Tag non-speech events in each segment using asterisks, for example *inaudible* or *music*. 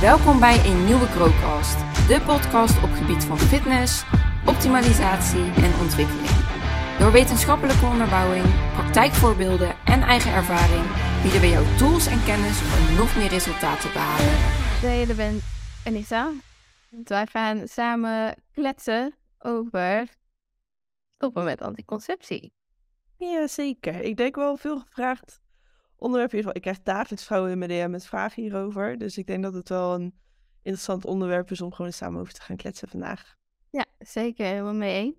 Welkom bij een nieuwe Crowcast, de podcast op gebied van fitness, optimalisatie en ontwikkeling. Door wetenschappelijke onderbouwing, praktijkvoorbeelden en eigen ervaring bieden we jou tools en kennis om nog meer resultaten te behalen. Hey, ben Anissa. Wij gaan samen kletsen over stoppen met anticonceptie. Ja, zeker. Ik denk wel veel gevraagd onderwerp. Ik krijg dagelijks vrouwen in mijn DM met vragen hierover. Dus ik denk dat het wel een interessant onderwerp is om gewoon samen over te gaan kletsen vandaag. Ja, zeker. Helemaal mee eens.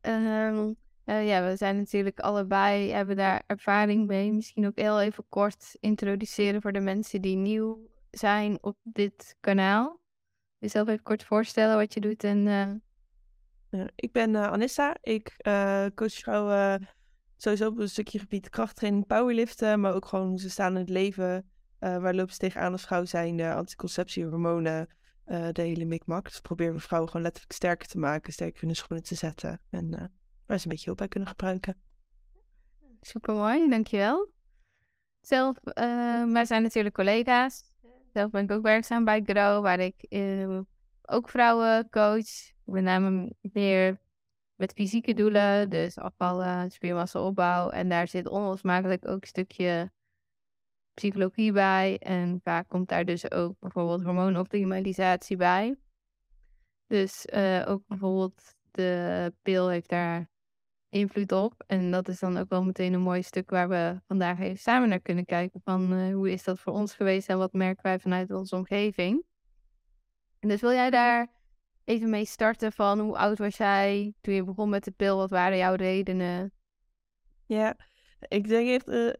Ehm, eh, ja, we zijn natuurlijk allebei, hebben daar ervaring mee. Misschien ook heel even kort introduceren voor de mensen die nieuw zijn op dit kanaal. Jezelf even kort voorstellen wat je doet en... Uh... ik ben uh, Anissa. Ik coach vrouwen sowieso op een stukje gebied krachttraining, powerliften, maar ook gewoon ze staan in het leven. Uh, waar lopen ze tegenaan als vrouw zijn, de anticonceptie, hormonen, uh, de hele mikmak. Dus proberen we vrouwen gewoon letterlijk sterker te maken, sterker in de schoenen te zetten. En uh, waar ze een beetje hulp bij kunnen gebruiken. Super mooi, dankjewel. Zelf, wij zijn natuurlijk collega's. Zelf ben ik ook werkzaam bij Grow, waar ik ook vrouwen coach. Met name meer met fysieke doelen, dus afvallen, spiermassaopbouw. En daar zit onlosmakelijk ook een stukje psychologie bij. En vaak komt daar dus ook bijvoorbeeld hormoonoptimalisatie bij. Dus uh, ook bijvoorbeeld de pil heeft daar invloed op. En dat is dan ook wel meteen een mooi stuk waar we vandaag even samen naar kunnen kijken. Van uh, hoe is dat voor ons geweest en wat merken wij vanuit onze omgeving. En dus wil jij daar even mee starten van hoe oud was jij toen je begon met de pil? Wat waren jouw redenen? Ja, ik denk echt, uh,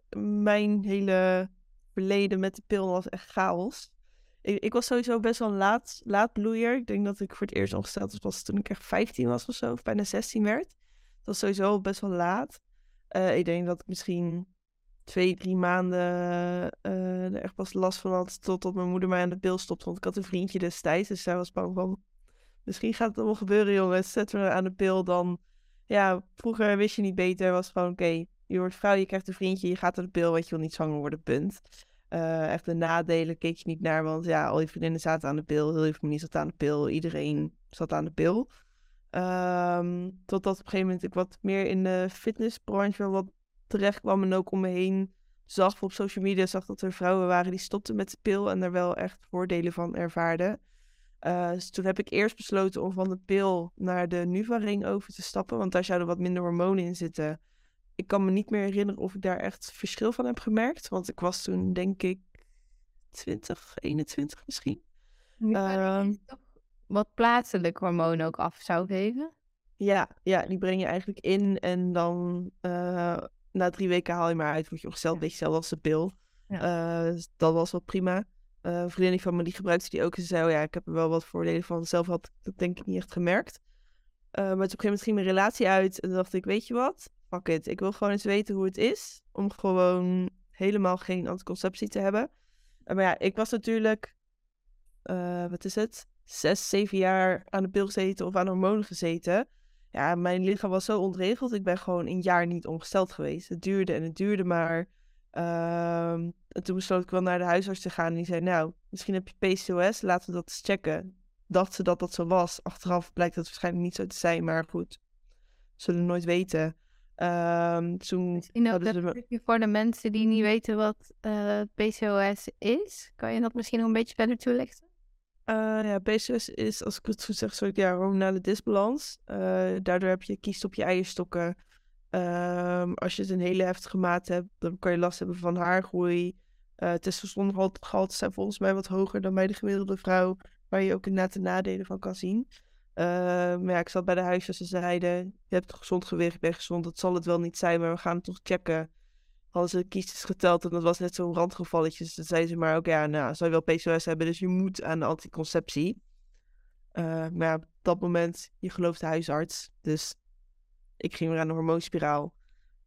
mijn hele verleden met de pil was echt chaos. Ik, ik, was sowieso best wel laat, laat bloeier. Ik denk dat ik voor het eerst ongesteld was toen ik echt 15 was of zo, of bijna 16 werd. Dat was sowieso best wel laat. Uh, ik denk dat ik misschien twee, drie maanden uh, er echt pas last van had. Totdat mijn moeder mij aan de pil stopte. Want ik had een vriendje destijds. Dus zij was bang van misschien gaat het wel gebeuren, jongens. Zetten we aan de pil dan. Ja, vroeger wist je niet beter. Was gewoon, oké, je wordt vrouw, je krijgt een vriendje, je gaat aan de pil, want je wil niet zwanger worden, punt. Uh, echt de nadelen keek je niet naar, want ja, al je vriendinnen zaten aan de pil, heel je familie zat aan de pil, iedereen zat aan de pil. Um, totdat op een gegeven moment ik wat meer in de fitnessbranche wat terecht kwam en ook om me heen zag op social media, zag dat er vrouwen waren die stopten met de pil en er wel echt voordelen van ervaarden. Uh, dus toen heb ik eerst besloten om van de pil naar de Nuvaring over te stappen. Want daar zouden wat minder hormonen in zitten. Ik kan me niet meer herinneren of ik daar echt verschil van heb gemerkt. Want ik was toen denk ik 20, 21 misschien. Uh, wat plaatselijk hormonen ook af zou geven? Ja, ja, die breng je eigenlijk in. En dan uh, na drie weken haal je maar uit. Word je ongesteld, ja. beetje hetzelfde als de pil. Ja. Uh, dus dat was wel prima. Uh, vriendin van me die gebruikte die ook. Ze zei, oh ja, ik heb er wel wat voordelen van. Zelf had ik dat denk ik niet echt gemerkt. Uh, maar op een gegeven moment ging mijn relatie uit. En dacht ik, weet je wat? Fuck it. Ik wil gewoon eens weten hoe het is. Om gewoon helemaal geen anticonceptie te hebben. Maar ja, ik was natuurlijk... wat is het? Zes, zeven jaar aan de pil gezeten of aan hormonen gezeten. Ja, mijn lichaam was zo ontregeld. Ik ben gewoon een jaar niet ongesteld geweest. Het duurde en het duurde maar... Um, en toen besloot ik wel naar de huisarts te gaan. En die zei, nou, misschien heb je PCOS, laten we dat eens checken. Dacht ze dat dat zo was. Achteraf blijkt dat waarschijnlijk niet zo te zijn, maar goed. Zullen we nooit weten. Um, toen misschien ook dat me... voor de mensen die niet weten wat uh, eh, PCOS is. Kan je dat misschien nog een beetje verder toelichten? Uh, ja, PCOS is, als ik het goed zeg, soort ja, hormonale disbalans. Uh, daardoor heb je kiest op je eierstokken. Um, als je het een hele heftige maat hebt, dan kan je last hebben van haargroei. Uh, testosterongehalte zijn volgens mij wat hoger dan bij de gemiddelde vrouw, waar je ook inderdaad de nadelen van kan zien. Uh, maar ja, ik zat bij de huisarts en ze zeiden, je hebt een gezond gewicht, ben gezond, dat zal het wel niet zijn, maar we gaan het toch checken. Hadden ze de geteld en dat was net zo'n randgevalletje. Dus dan zeiden ze maar ook, ja, nou, zou je wel PCOS hebben, dus je moet aan de anticonceptie. Uh, maar ja, op dat moment, je gelooft de huisarts, dus ik ging weer aan de hormoonspiraal.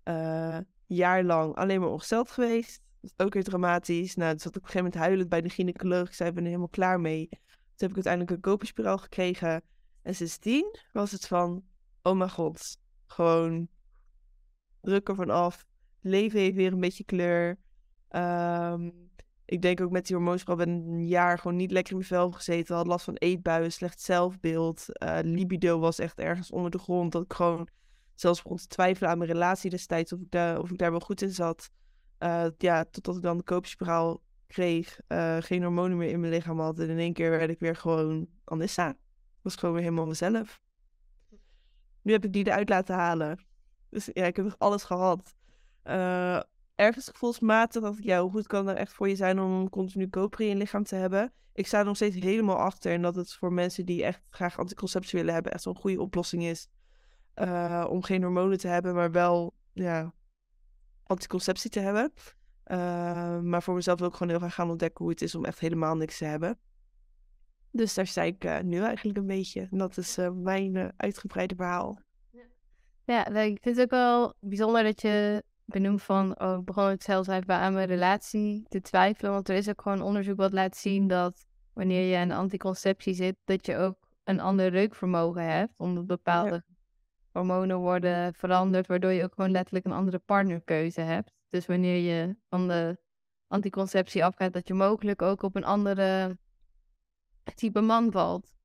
Uh, jaarlang alleen maar ongesteld geweest. Dat is ook weer dramatisch. Nou, toen zat ik op een gegeven moment huilend bij de gynaecoloog. Ik zei, ik ben er helemaal klaar mee. Toen heb ik uiteindelijk een koperspiraal gekregen. En sindsdien was het van, oh mijn god, gewoon druk ervan af. Leven heeft weer een beetje kleur. Um, ik denk ook met die hormoonspel ben een jaar gewoon niet lekker in mijn vel gezeten. Had last van eetbuien, slecht zelfbeeld. Uh, libido was echt ergens onder de grond. Dat ik gewoon zelfs begon te twijfelen aan mijn relatie destijds. Of ik daar, wel goed in zat. Uh, ja, totdat ik dan de koopspiraal kreeg. Uh, geen hormonen meer in mijn lichaam had. En in één keer werd ik weer gewoon Anissa. Ik was gewoon weer helemaal mezelf. Nu heb ik die eruit laten halen. Dus ja, ik heb nog alles gehad. Uh, ergens gevoelsmatig dacht ik, ja, hoe goed kan het nou echt voor je zijn om continu koper in je lichaam te hebben? Ik sta er nog steeds helemaal achter en dat het voor mensen die echt graag anticonceptie willen hebben, echt zo'n goede oplossing is. Uh, om geen hormonen te hebben, maar wel ja, anticonceptie te hebben. Uh, maar voor mezelf wil ik gewoon heel graag gaan ontdekken hoe het is om echt helemaal niks te hebben. Dus daar sta ik uh, nu eigenlijk een beetje. En dat is mijn uitgebreide verhaal. Ja, ik vind het ook wel bijzonder dat je benoemd van, oh, ik begon het zelfs even aan mijn relatie te twijfelen. Want er is ook gewoon onderzoek wat laat zien dat wanneer je aan anticonceptie zit, dat je ook een ander reukvermogen hebt. Omdat bepaalde hormonen worden veranderd, waardoor je ook gewoon letterlijk een andere partnerkeuze hebt. Dus wanneer je van de anticonceptie afgaat, dat je mogelijk ook op een andere type man valt.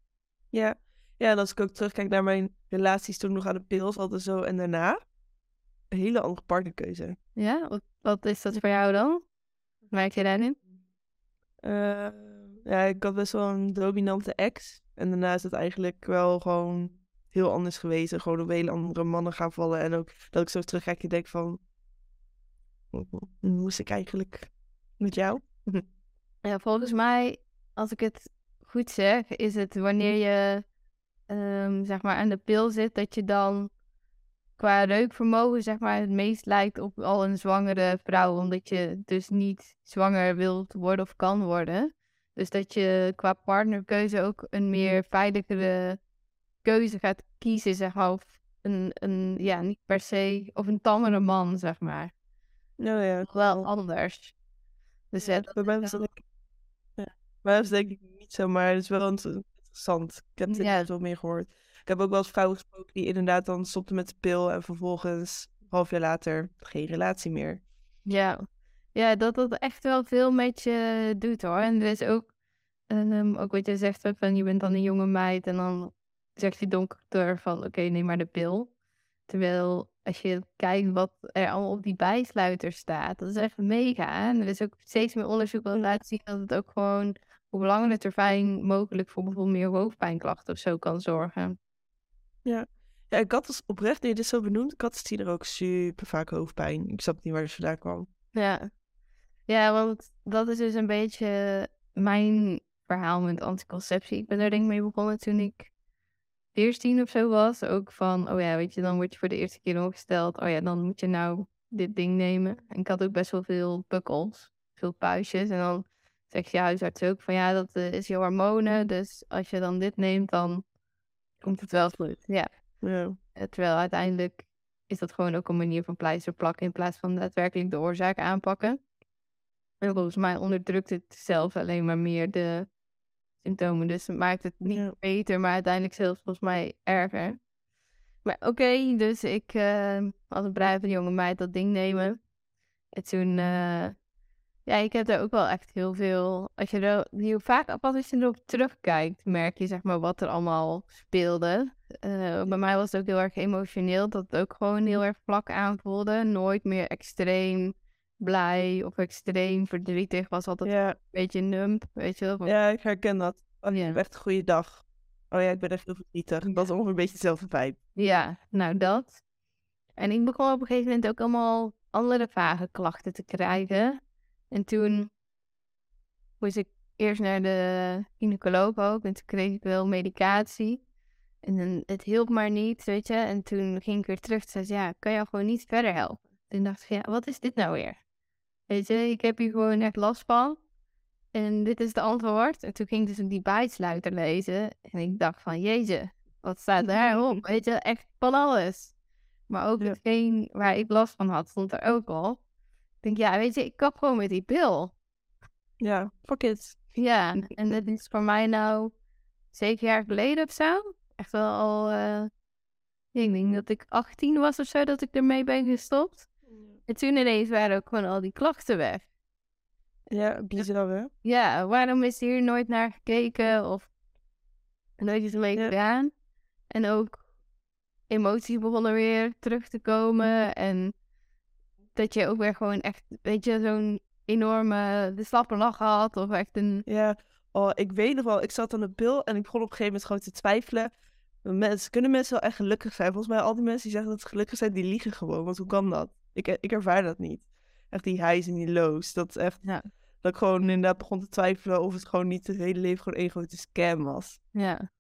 Ja, ja en als ik ook terugkijk naar mijn relaties toen nog aan de pils, altijd zo en daarna een hele andere partnerkeuze. Ja, wat, wat is dat voor jou dan? Merk je daarin? Uh, ja, ik had best wel een dominante ex. En daarna is het eigenlijk wel gewoon heel anders geweest. Gewoon op hele andere mannen gaan vallen. En ook dat ik zo terugkijk en denk van... Moest ik eigenlijk met jou? *laughs* ja, volgens mij, als ik het goed zeg, is het wanneer je um, zeg maar aan de pil zit, dat je dan qua reukvermogen zeg maar het meest lijkt op al een zwangere vrouw. Omdat je dus niet zwanger wilt worden of kan worden. Dus dat je qua partnerkeuze ook een meer veiligere keuze gaat kiezen, zeg maar. Of een, een ja, niet per se, of een tammere man, zeg maar. Nou ja. Wel anders. Dus ja, bij mij was dat ik... Ja. Bij mij denk ik niet zo, maar het is wel interessant. Ik heb het ja. wel meer gehoord. Ik heb ook wel eens vrouwen gesproken die inderdaad dan stopten met de pil en vervolgens een half jaar later geen relatie meer. Ja, ja dat dat echt wel veel met je doet hoor. En er is ook, um, ook wat je zegt, van je bent dan een jonge meid en dan zegt die dokter van oké, neem maar de pil. Terwijl als je kijkt wat er allemaal op die bijsluiter staat, dat is echt mega. En er is ook steeds meer onderzoek dat laat zien dat het ook gewoon op langere termijn mogelijk voor bijvoorbeeld meer hoofdpijnklachten of zo kan zorgen. Ja. Ja, ik had dus oprecht, nee, dit is zo benoemd, ik had dus er ook super vaak hoofdpijn. Ik snap niet waar het vandaan kwam. Ja. Ja, want dat is dus een beetje mijn verhaal met anticonceptie. Ik ben er denk ik mee begonnen toen ik 14 of zo was. Ook van, oh ja, weet je, dan word je voor de eerste keer opgesteld. Oh ja, dan moet je nou dit ding nemen. En ik had ook best wel veel bukkels, veel puistjes. En dan zegt je huisarts ook van, ja, dat eh, is je hormonen. Dus als je dan dit neemt, dan komt het wel goed. Ja. ja. Eh, terwijl uiteindelijk is dat gewoon ook een manier van pleister plakken in plaats van daadwerkelijk de oorzaak aanpakken. En volgens mij onderdrukt het zelf alleen maar meer de symptomen. Dus het maakt het niet beter, maar uiteindelijk zelfs volgens mij erger. Maar oké, dus ik uh, als een brave jonge meid dat ding nemen. En toen uh, ja, ik heb er ook wel echt heel veel. Als je er heel vaak als je erop terugkijkt, merk je zeg maar wat er allemaal speelde. Uh, bij mij was het ook heel erg emotioneel, dat het ook gewoon heel erg vlak aanvoelde. Nooit meer extreem blij of extreem verdrietig. Was altijd een beetje nump, weet je wel. Ja, ik herken dat. Oh, ja. echt een goede dag. Oh ja, ik ben echt heel verdrietig. Dat is ongeveer een beetje dezelfde vibe. Ja, nou dat. En ik begon op een gegeven moment ook allemaal andere vage klachten te krijgen. En toen moest ik eerst naar de gynaecoloog ook. En toen kreeg ik wel medicatie. En dan, het hielp maar niet, weet je. En toen ging ik weer terug. Toen zei ze, ja, kan jou gewoon niet verder helpen? Toen dacht ik, ja, wat is dit nou weer? Weet je, ik heb hier gewoon echt last van. En dit is de antwoord. En toen ging ik dus die bijsluiter lezen. En ik dacht van, jezus, wat staat *laughs* daarop? Weet je, echt van alles. Maar ook hetgeen waar ik last van had, stond er ook al denk, ja, weet je, ik kap gewoon met die pil. Ja, fuck it. Ja, en dat is voor mij nou zeven jaar geleden of zo. Echt wel al, uh, ik denk dat ik 18 was of zo, dat ik ermee ben gestopt. En toen ineens waren ook gewoon al die klachten weg. Ja, bizar hè? Ja, waarom is hier nooit naar gekeken of nooit iets mee Ja. gedaan? En ook emoties begonnen weer terug te komen. En dat je ook weer gewoon echt, weet je, zo'n enorme de slappe lach had. Of echt een, Ja, oh, ik weet nog wel, ik zat aan de pil en ik begon op een gegeven moment gewoon te twijfelen. Mensen, kunnen mensen wel echt gelukkig zijn? Volgens mij al die mensen die zeggen dat ze gelukkig zijn, die liegen gewoon. Want hoe kan dat? Ik, ik ervaar dat niet. Echt die highs en die lows. Dat is echt, Ja. dat ik gewoon inderdaad begon te twijfelen of het gewoon niet het hele leven gewoon één grote scam was. ja.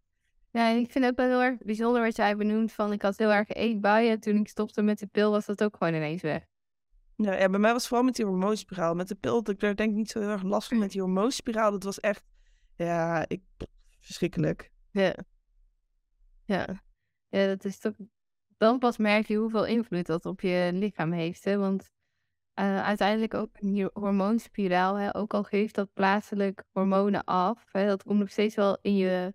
Ja, en ik vind het ook wel heel erg bijzonder wat jij benoemt van ik had heel erg eetbuien. Toen ik stopte met de pil was dat ook gewoon ineens weg. Ja, ja, bij mij was het vooral met die hormoonspiraal. Met de pil, had ik daar denk ik niet zo heel erg last van. Met die *clears throat* hormoonspiraal, dat was echt, ja, ik, verschrikkelijk. Ja. Ja. Ja, dat is toch... Dan pas merk je hoeveel invloed dat op je lichaam heeft, hè. Want eh, uiteindelijk ook een hormoonspiraal, hè. Ook al geeft dat plaatselijk hormonen af, hè. Dat komt nog steeds wel in je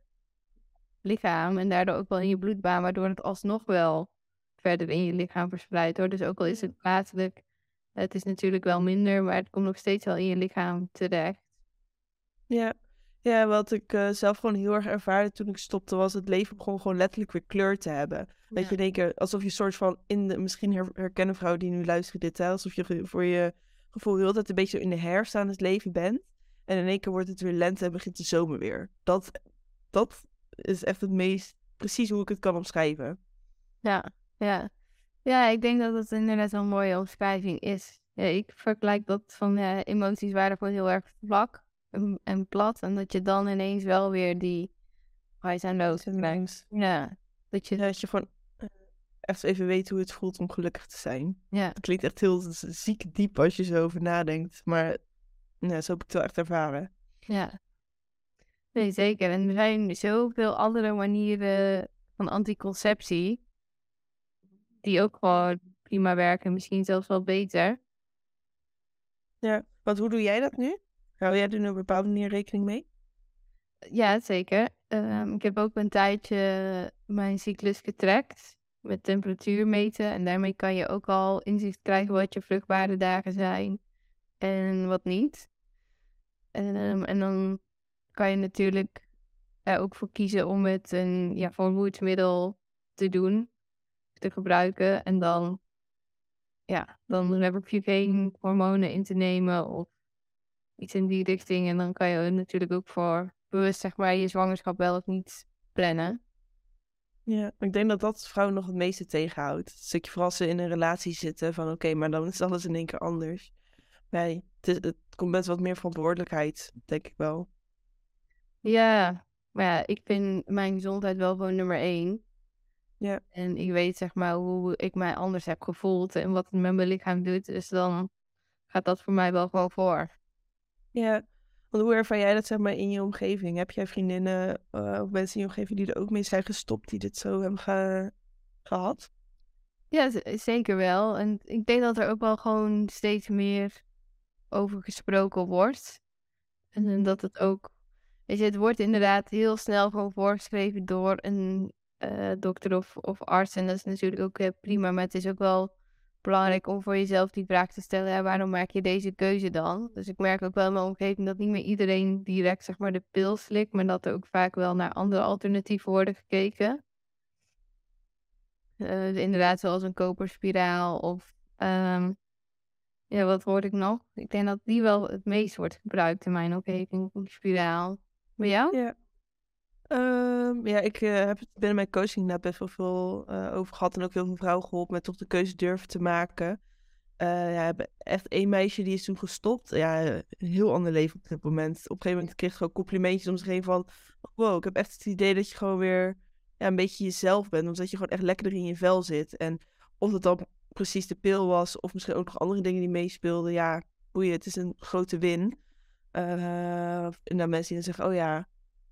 lichaam en daardoor ook wel in je bloedbaan, waardoor het alsnog wel verder in je lichaam verspreidt, hoor. Dus ook al is het plaatselijk, het is natuurlijk wel minder, maar het komt nog steeds wel in je lichaam terecht. Ja, ja wat ik eh, zelf gewoon heel erg ervaarde toen ik stopte, was het leven begon gewoon letterlijk weer kleur te hebben. Dat Ja. je keer, alsof je soort van in de, misschien her- herkennen vrouwen die nu luisteren dit, hè, alsof je voor je gevoel heel dat een beetje in de herfst aan het leven bent. En in één keer wordt het weer lente en begint de zomer weer. Dat, dat is echt het meest, precies hoe ik het kan omschrijven. Ja, ja. Ja, ik denk dat het inderdaad een mooie omschrijving is. Ja, ik vergelijk dat van ja, emoties waren gewoon heel erg vlak en, en plat. En dat je dan ineens wel weer die highs en lows krijgt. Ja, dat je... Ja, dat je gewoon eh, echt even weet hoe het voelt om gelukkig te zijn. Ja, Het klinkt echt heel ziek diep als je zo over nadenkt. Maar ja, zo heb ik het wel echt ervaren. ja. Nee, zeker. En er zijn zoveel andere manieren van anticonceptie die ook gewoon prima werken. Misschien zelfs wel beter. Ja, want hoe doe jij dat nu? Hou jij er nu op een bepaalde manier rekening mee? Ja, zeker. Ehm, ik heb ook een tijdje mijn cyclus getrackt met temperatuur meten. En daarmee kan je ook al inzicht krijgen wat je vruchtbare dagen zijn en wat niet. En, ehm, en dan kan je natuurlijk er ook voor kiezen om het een ja, te doen, te gebruiken. En dan, ja, dan heb je geen hormonen in te nemen of iets in die richting. En dan kan je natuurlijk ook voor bewust zeg maar je zwangerschap wel of niet plannen. Ja, ik denk dat dat vrouwen nog het meeste tegenhoudt. Een stukje vooral als ze in een relatie zitten van oké, maar dan is alles in één keer anders. Nee, het, is, het komt met wat meer verantwoordelijkheid, denk ik wel. Ja, maar ja, ik vind mijn gezondheid wel gewoon nummer één. Ja. En ik weet zeg maar hoe ik mij anders heb gevoeld en wat het met mijn lichaam doet. Dus dan gaat dat voor mij wel gewoon voor. Ja, want hoe ervaar jij dat zeg maar in je omgeving? Heb jij vriendinnen eh, of mensen in je omgeving die er ook mee zijn gestopt, die dit zo hebben ge- gehad? Ja, z- zeker wel. En ik denk dat er ook wel gewoon steeds meer over gesproken wordt. En dat het ook, weet je, het wordt inderdaad heel snel gewoon voorgeschreven door een eh, dokter of, of arts. En dat is natuurlijk ook eh, prima, maar het is ook wel belangrijk om voor jezelf die vraag te stellen, ja, waarom maak je deze keuze dan? Dus ik merk ook wel in mijn omgeving dat niet meer iedereen direct, zeg maar, de pil slikt, maar dat er ook vaak wel naar andere alternatieven worden gekeken. Eh, inderdaad, zoals een koperspiraal of ehm, ja, wat hoorde ik nog? Ik denk dat die wel het meest wordt gebruikt in mijn omgeving, die spiraal. Bij jou? Ja. Ehm, ja, ik eh, heb het binnen mijn coaching daar best wel veel eh, over gehad. En ook heel veel vrouwen geholpen met toch de keuze durven te maken. Eh ja, ik echt één meisje die is toen gestopt. Ja, een heel ander leven op dit moment. Op een gegeven moment kreeg ze gewoon complimentjes om zich heen van... Wow, ik heb echt het idee dat je gewoon weer ja, een beetje jezelf bent. Omdat je gewoon echt lekkerder in je vel zit. En of dat dan precies de pil was of misschien ook nog andere dingen die meespeelden. Ja, boeien, het is een grote win. En dan mensen die dan zeggen, oh ja,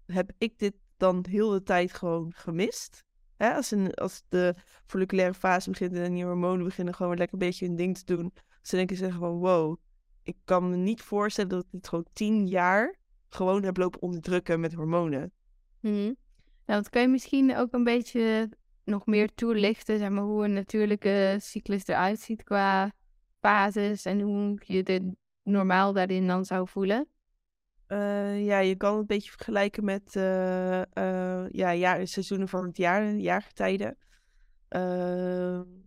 heb ik dit dan heel de tijd gewoon gemist? Als, een, als de folliculaire fase begint en die hormonen beginnen gewoon lekker een beetje hun ding te doen. Ze denken zeggen van wow, ik kan me niet voorstellen dat ik dit gewoon tien jaar gewoon heb lopen onderdrukken met hormonen. Mhm. Nou, dat kan je misschien ook een beetje nog meer toelichten, zeg maar, hoe een natuurlijke cyclus eruit ziet qua fases en hoe je de normaal daarin dan zou voelen? Uh, ja, je kan het een beetje vergelijken met uh, uh, ja, jaar, seizoenen van het jaar, jaargetijden.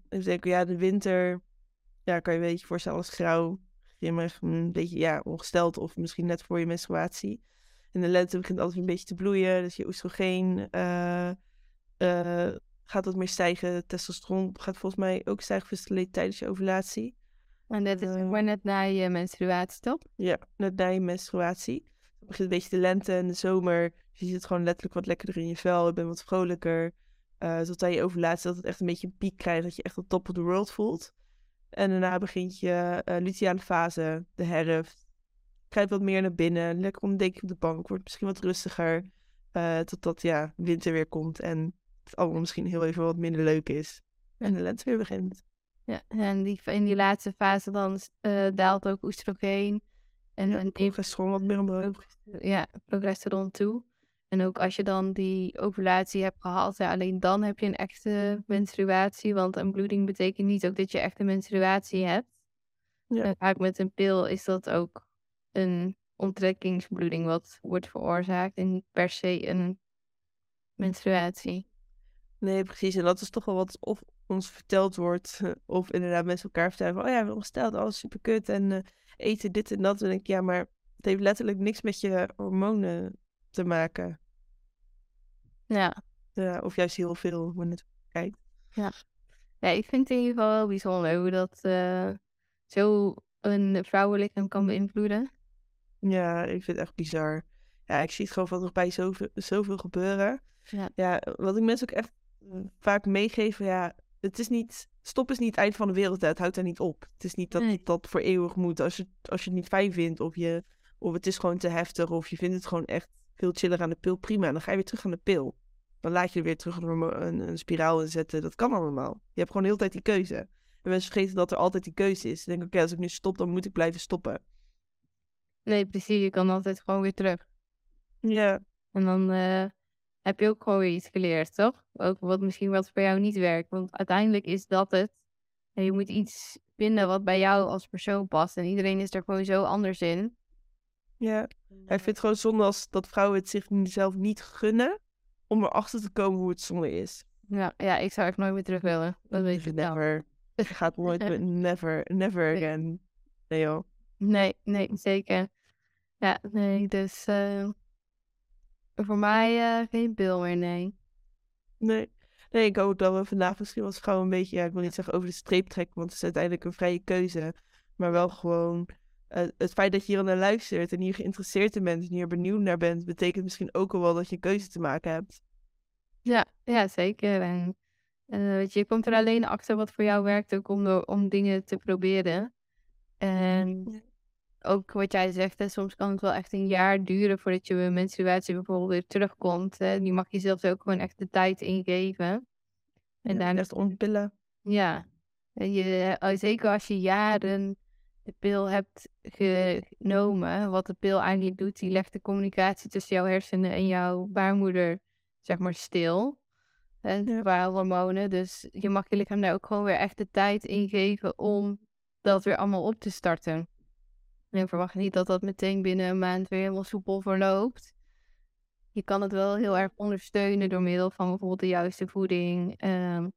even denken, ja, de winter, ja, kan je een beetje voorstellen als grauw, grimmig, een beetje ja, ongesteld of misschien net voor je menstruatie. In de lente begint alles een beetje te bloeien, dus je oestrogeen gaat wat meer stijgen. Testosteron gaat volgens mij ook stijgen tijdens je ovulatie. En dat is net na je menstruatie, toch? Ja, net na je menstruatie. Dan begint een beetje de lente en de zomer. Je zit gewoon letterlijk wat lekkerder in je vel. Je bent wat vrolijker. Uh, tot aan je ovulatie dat het echt een beetje een piek krijgt. Dat je echt op top of the world voelt. En daarna begint je uh, fase, de herfst. Krijgt wat meer naar binnen. Lekker ontdek op de bank. Wordt misschien wat rustiger. Uh, totdat ja, winter weer komt. En het allemaal misschien heel even wat minder leuk is. En de lente weer begint. Ja, en die, in die laatste fase dan daalt ook oestrogeen. En, ja, en progesteron wat meer omhoog. Ja, progesteron toe. En ook als je dan die ovulatie hebt gehad, ja, alleen dan heb je een echte menstruatie. Want een bloeding betekent niet ook dat je echt een menstruatie hebt. Ja. En vaak met een pil is dat ook een onttrekkingsbloeding wat wordt veroorzaakt. En niet per se een menstruatie. Nee, precies. En dat is toch wel wat of ons verteld wordt. Of inderdaad mensen elkaar vertellen van, oh ja, we hebben gesteld, alles super kut. En uh, eten dit en dat. En ik, ja, maar het heeft letterlijk niks met je hormonen te maken. Ja. ja of juist heel veel, hoe je het kijkt. Ja. ja, ik vind het in ieder geval wel bijzonder hoe dat uh, zo een vrouwenlichaam kan beïnvloeden. Ja, ik vind het echt bizar. Ja, ik zie het gewoon van dichtbij zoveel, zoveel gebeuren. Ja. ja, wat ik mensen ook echt vaak meegeven, ja, het is niet, stop is niet het eind van de wereld, het houdt daar niet op. Het is niet dat dat voor eeuwig moet. Als je, als je het niet fijn vindt of, je, of het is gewoon te heftig of je vindt het gewoon echt veel chiller aan de pil, prima. Dan ga je weer terug aan de pil. Dan laat je er weer terug een, een, een spiraal in zetten. Dat kan allemaal. Je hebt gewoon de hele tijd die keuze. En mensen vergeten dat er altijd die keuze is. Dan denk ik, oké, als ik nu stop, dan moet ik blijven stoppen. Nee, precies. Je kan altijd gewoon weer terug. Ja. En dan uh, heb je ook gewoon weer iets geleerd, toch? Ook wat misschien wat voor jou niet werkt. Want uiteindelijk is dat het. En je moet iets vinden wat bij jou als persoon past. En iedereen is er gewoon zo anders in. Ja, hij vindt het gewoon zonde als dat vrouwen het zich zelf niet gunnen om erachter te komen hoe het zonde is. Ja, ja ik zou echt nooit meer terug willen. Dat weet je Never. Het gaat nooit, *laughs* never, never again. Nee joh. Nee, nee, zeker. Ja, nee, dus uh, voor mij uh, geen pil meer, nee. Nee. Nee, ik hoop dat we vandaag misschien wel gewoon een beetje, ja, ik wil niet zeggen over de streep trekken, want het is uiteindelijk een vrije keuze. Maar wel gewoon uh, het feit dat je hier naar luistert en hier geïnteresseerd in bent en hier benieuwd naar bent, betekent misschien ook al wel dat je een keuze te maken hebt. Ja, ja zeker. En uh, weet je, je komt er alleen achter wat voor jou werkt, ook om, om dingen te proberen. En ook wat jij zegt, hè, soms kan het wel echt een jaar duren voordat je menstruatie bijvoorbeeld weer terugkomt. Hè. Die mag je zelf ook gewoon echt de tijd ingeven. En ja, daarna... ontpillen. Ja. En je, eh, zeker als je jaren de pil hebt genomen, wat de pil eigenlijk doet, die legt de communicatie tussen jouw hersenen en jouw baarmoeder, zeg maar, stil. En ja. qua hormonen. Dus je mag je lichaam daar ook gewoon weer echt de tijd in geven om dat weer allemaal op te starten. En verwacht niet dat dat meteen binnen een maand weer helemaal soepel verloopt. Je kan het wel heel erg ondersteunen door middel van bijvoorbeeld de juiste voeding um,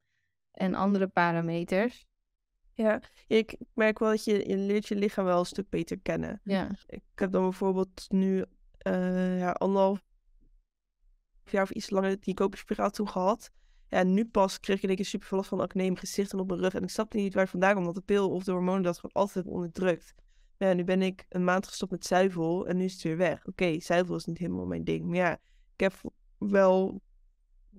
en andere parameters. Ja, ik merk wel dat je, je leert je lichaam wel een stuk beter kennen. Ja. Ik heb dan bijvoorbeeld nu uh, ja, anderhalf jaar of iets langer die koperspiraal toen gehad. Ja, nu pas kreeg ik een keer super veel van acne in mijn gezicht en op mijn rug. En ik snapte niet waar vandaan omdat de pil of de hormonen dat gewoon altijd onderdrukt. Ja, nu ben ik een maand gestopt met zuivel en nu is het weer weg. Oké, zuivel is niet helemaal mijn ding. Maar ja, ik heb wel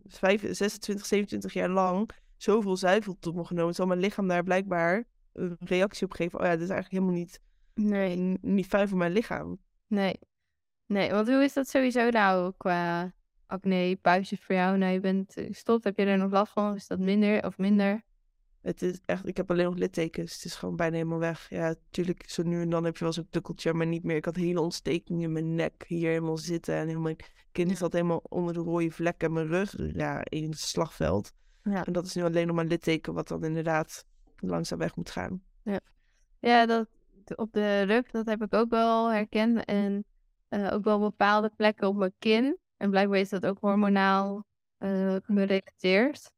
5, 26, 27 jaar lang zoveel zuivel tot me genomen. Zal mijn lichaam daar blijkbaar een reactie op geven. Oh ja, dit is eigenlijk helemaal niet, nee. niet fijn voor mijn lichaam. Nee. Nee, want hoe is dat sowieso nou qua acne, puistjes voor jou? Nou, je bent gestopt. Heb je er nog last van? Is dat minder of minder? Het is echt, ik heb alleen nog littekens. Het is gewoon bijna helemaal weg. Ja, natuurlijk, zo nu en dan heb je wel zo'n tukkeltje, maar niet meer. Ik had hele ontstekingen in mijn nek, hier helemaal zitten. En helemaal, mijn kind zat helemaal onder de rode vlekken en mijn rug. Ja, in het slagveld. Ja. En dat is nu alleen nog maar litteken, wat dan inderdaad langzaam weg moet gaan. Ja, ja dat, op de rug, dat heb ik ook wel herkend. En uh, ook wel bepaalde plekken op mijn kin. En blijkbaar is dat ook hormonaal uh, gerelateerd.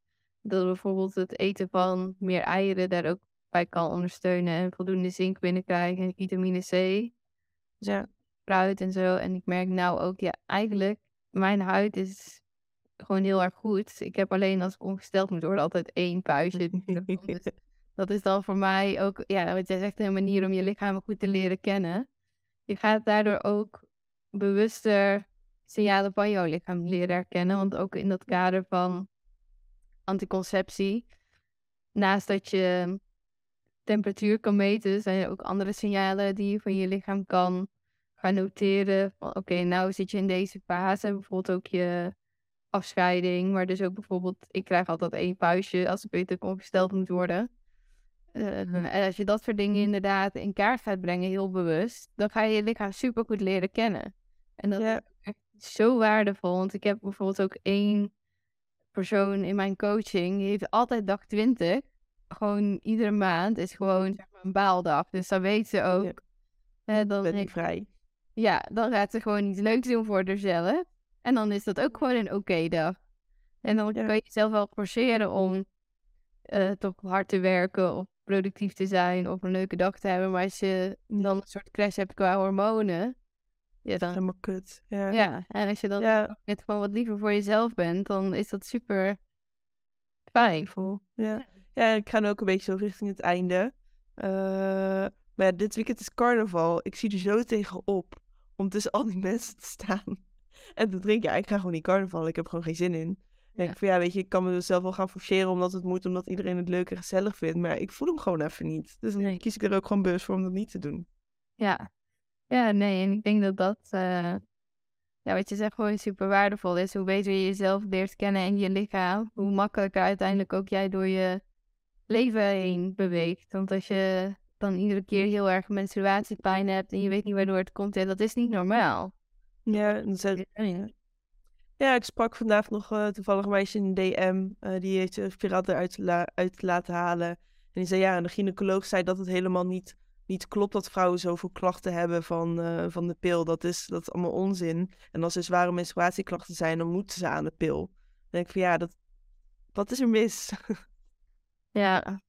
Dat bijvoorbeeld het eten van meer eieren daar ook bij kan ondersteunen. En voldoende zink binnenkrijgen en vitamine C. Ja. Fruit en zo. En ik merk nou ook, ja, eigenlijk, mijn huid is gewoon heel erg goed. Ik heb alleen als ik ongesteld moet worden altijd één puistje. *laughs* Dus dat is dan voor mij ook, ja, wat jij zegt, een manier om je lichaam goed te leren kennen. Je gaat daardoor ook bewuster signalen van jouw lichaam leren herkennen. Want ook in dat kader van anticonceptie, naast dat je temperatuur kan meten, zijn er ook andere signalen die je van je lichaam kan gaan noteren. Van oké, nou zit je in deze fase. Bijvoorbeeld ook je afscheiding. Maar dus ook bijvoorbeeld, ik krijg altijd één puistje als ik weet dat ik ongesteld moet worden. Uh, en als je dat soort dingen inderdaad in kaart gaat brengen, heel bewust, dan ga je je lichaam super goed leren kennen. En dat is echt zo waardevol. Want ik heb bijvoorbeeld ook één persoon in mijn coaching, die heeft altijd dag 20. Gewoon iedere maand is gewoon zeg maar, een baaldag. Dus dan weet ze ook. Ja. dan ben ik vrij. Ja, dan gaat ze gewoon iets leuks doen voor haarzelf. En dan is dat ook gewoon een oké dag. En dan kan je jezelf wel forceren om uh, toch hard te werken of productief te zijn of een leuke dag te hebben. Maar als je dan een soort crash hebt qua hormonen, ja, dan... Helemaal kut. Ja. ja, en als je dan ja. net gewoon wat liever voor jezelf bent, dan is dat super fijn. Ja. ja, ik ga nu ook een beetje zo richting het einde. Uh, maar ja, dit weekend is carnaval. Ik zie er zo tegenop om tussen al die *laughs* mensen te staan en te drinken. Ja, ik ga gewoon niet carnaval. Ik heb gewoon geen zin in. Ja. denk ik van ja, weet je, ik kan mezelf wel gaan forceren omdat het moet, omdat iedereen het leuk en gezellig vindt. Maar ik voel hem gewoon even niet. Dus dan kies ik er ook gewoon bewust voor om dat niet te doen. Ja, ja, nee, en ik denk dat dat, uh, ja, wat je zegt, gewoon super waardevol is. Hoe beter je jezelf leert kennen en je lichaam, hoe makkelijker uiteindelijk ook jij door je leven heen beweegt. Want als je dan iedere keer heel erg menstruatiepijn hebt en je weet niet waardoor het komt, ja, dat is niet normaal. Ja, dat ja, ik sprak vandaag nog uh, toevallig een meisje in DM. Uh, die heeft eruit la uit laten halen. En die zei ja, en de gynaecoloog zei dat het helemaal niet niet klopt dat vrouwen zoveel klachten hebben van, uh, van de pil. Dat is, dat is allemaal onzin. En als er zware menstruatieklachten zijn, dan moeten ze aan de pil. Dan denk ik van ja, dat, wat is er mis? *laughs* ja.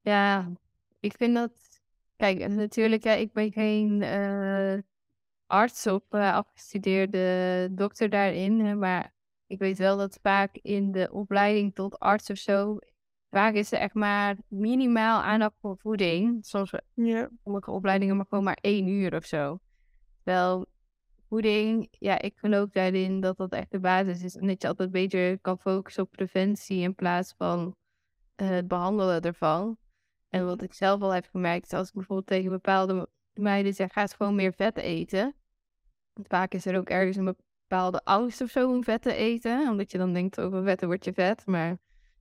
Ja, ik vind dat... Kijk, natuurlijk, ja, ik ben geen uh, arts of uh, afgestudeerde dokter daarin. Maar ik weet wel dat vaak in de opleiding tot arts of zo Vaak is er echt maar minimaal aandacht voor voeding. Soms ja. sommige opleidingen maar gewoon maar één uur of zo. Wel, voeding, ja, ik geloof daarin dat dat echt de basis is. En dat je altijd beter kan focussen op preventie in plaats van uh, het behandelen ervan. En wat ik zelf al heb gemerkt, is als ik bijvoorbeeld tegen bepaalde meiden zeg, ga eens gewoon meer vet eten. Vaak is er ook ergens een bepaalde angst of zo om vet te eten. Omdat je dan denkt, over vetten word je vet. Maar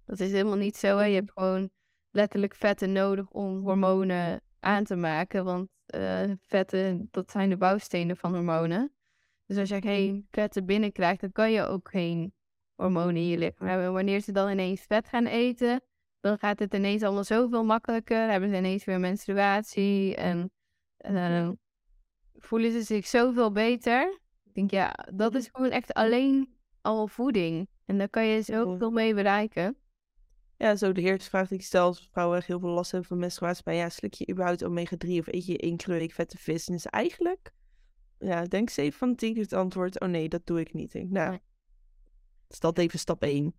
dat is helemaal niet zo. Hè? Je hebt gewoon letterlijk vetten nodig om hormonen aan te maken. Want uh, vetten, dat zijn de bouwstenen van hormonen. Dus als je geen vetten binnenkrijgt, dan kan je ook geen hormonen in je lichaam hebben. Wanneer ze dan ineens vet gaan eten, dan gaat het ineens allemaal zoveel makkelijker. Hebben ze ineens weer menstruatie en uh, voelen ze zich zoveel beter. Ik denk, ja, dat is gewoon echt alleen al voeding. En daar kan je zoveel mee bereiken. Ja, zo de eerste vraag die ik stel als vrouwen echt heel veel last hebben van menstruatie. Maar ja, slik je überhaupt omega-3 of eet je één keer week vette vis? En is eigenlijk, ja, denk 7 van 10 keer het antwoord, oh nee, dat doe ik niet. Denk, nou, is dat even stap 1.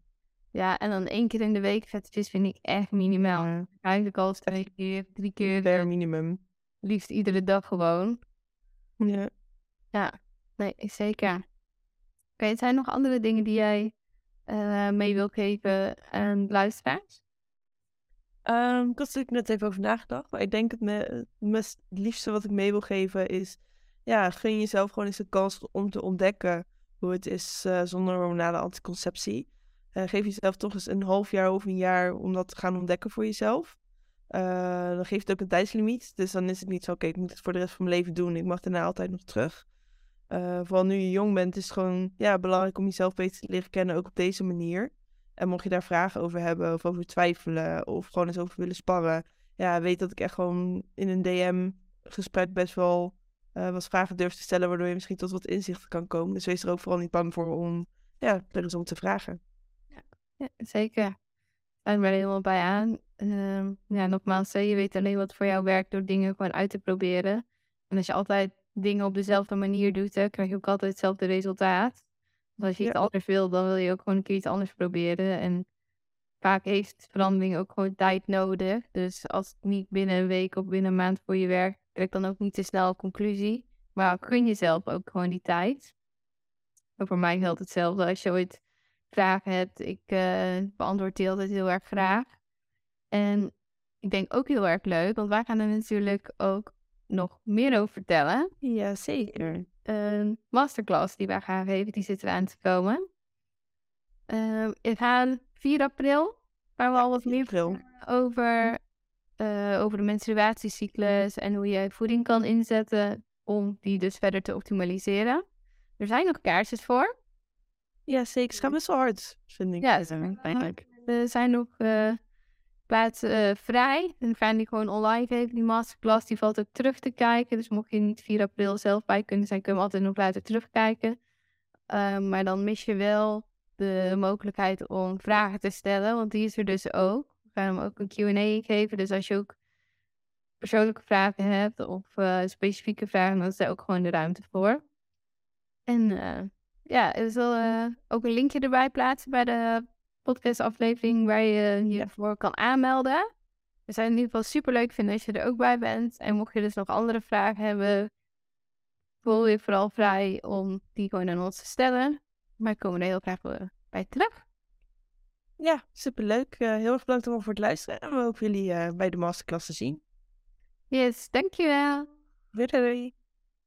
Ja, en dan één keer in de week vette vis vind ik echt minimaal. Eigenlijk al twee keer, drie keer. Per minimum. Liefst iedere dag gewoon. Ja. Ja, nee, zeker. Oké, okay, zijn er nog andere dingen die jij uh, mee wil geven aan luisteraars? Um, ik had er net even over nagedacht. Maar ik denk het, me, het liefste wat ik mee wil geven is... Ja, gun jezelf gewoon eens de kans om te ontdekken hoe het is uh, zonder hormonale anticonceptie. Uh, geef jezelf toch eens een half jaar of een jaar om dat te gaan ontdekken voor jezelf. dan geeft het ook een tijdslimiet. Dus dan is het niet zo, oké, ik moet het voor de rest van mijn leven doen. Ik mag daarna altijd nog terug. Uh, vooral nu je jong bent, is het gewoon ja, belangrijk om jezelf beter te leren kennen, ook op deze manier. En mocht je daar vragen over hebben of over twijfelen of gewoon eens over willen sparren, ja, weet dat ik echt gewoon in een DM-gesprek best wel uh, wat vragen durf te stellen, waardoor je misschien tot wat inzichten kan komen. Dus wees er ook vooral niet bang voor om ja, er eens om te vragen. Ja, ja zeker. Sluit er helemaal bij aan. Uh, ja, nogmaals, je weet alleen wat voor jou werkt door dingen gewoon uit te proberen. En als je altijd dingen op dezelfde manier doet, dan krijg je ook altijd hetzelfde resultaat. Want als je iets anders wil, dan wil je ook gewoon een keer iets anders proberen. En vaak heeft verandering ook gewoon tijd nodig. Dus als het niet binnen een week of binnen een maand voor je werkt, trek dan ook niet te snel een conclusie. Maar gun jezelf ook gewoon die tijd. En voor mij geldt hetzelfde. Als je ooit vragen hebt, ik uh, beantwoord die altijd heel erg graag. En ik denk ook heel erg leuk, want wij gaan er natuurlijk ook nog meer over vertellen. Ja, zeker. Een masterclass die wij gaan geven, die zit eraan te komen. Het gaat 4 april, waar we al wat meer over, uh, over de menstruatiecyclus en hoe je voeding kan inzetten om die dus verder te optimaliseren. Er zijn nog kaartjes voor. Ja, zeker. Ze gaan best wel hard, vind ik. Ja, dat eigenlijk. Er zijn nog uh, plaatsen uh, vrij. En gaan die gewoon online geven. Die masterclass die valt ook terug te kijken. Dus mocht je niet 4 april zelf bij kunnen zijn, kun je hem altijd nog later terugkijken. Uh, maar dan mis je wel de mogelijkheid om vragen te stellen, want die is er dus ook. We gaan hem ook een Q&A geven, dus als je ook persoonlijke vragen hebt of uh, specifieke vragen, dan is er ook gewoon de ruimte voor. En uh, ja, er zal ook een linkje erbij plaatsen bij de podcastaflevering waar je je voor kan aanmelden. We zijn in ieder geval super leuk vinden als je er ook bij bent. En mocht je dus nog andere vragen hebben, voel je vooral vrij om die gewoon aan ons te stellen. Maar ik kom er heel graag bij terug. Ja, superleuk. Uh, heel erg bedankt voor het luisteren. En we hopen jullie uh, bij de masterclass te zien. Yes, dankjewel. Doei doei.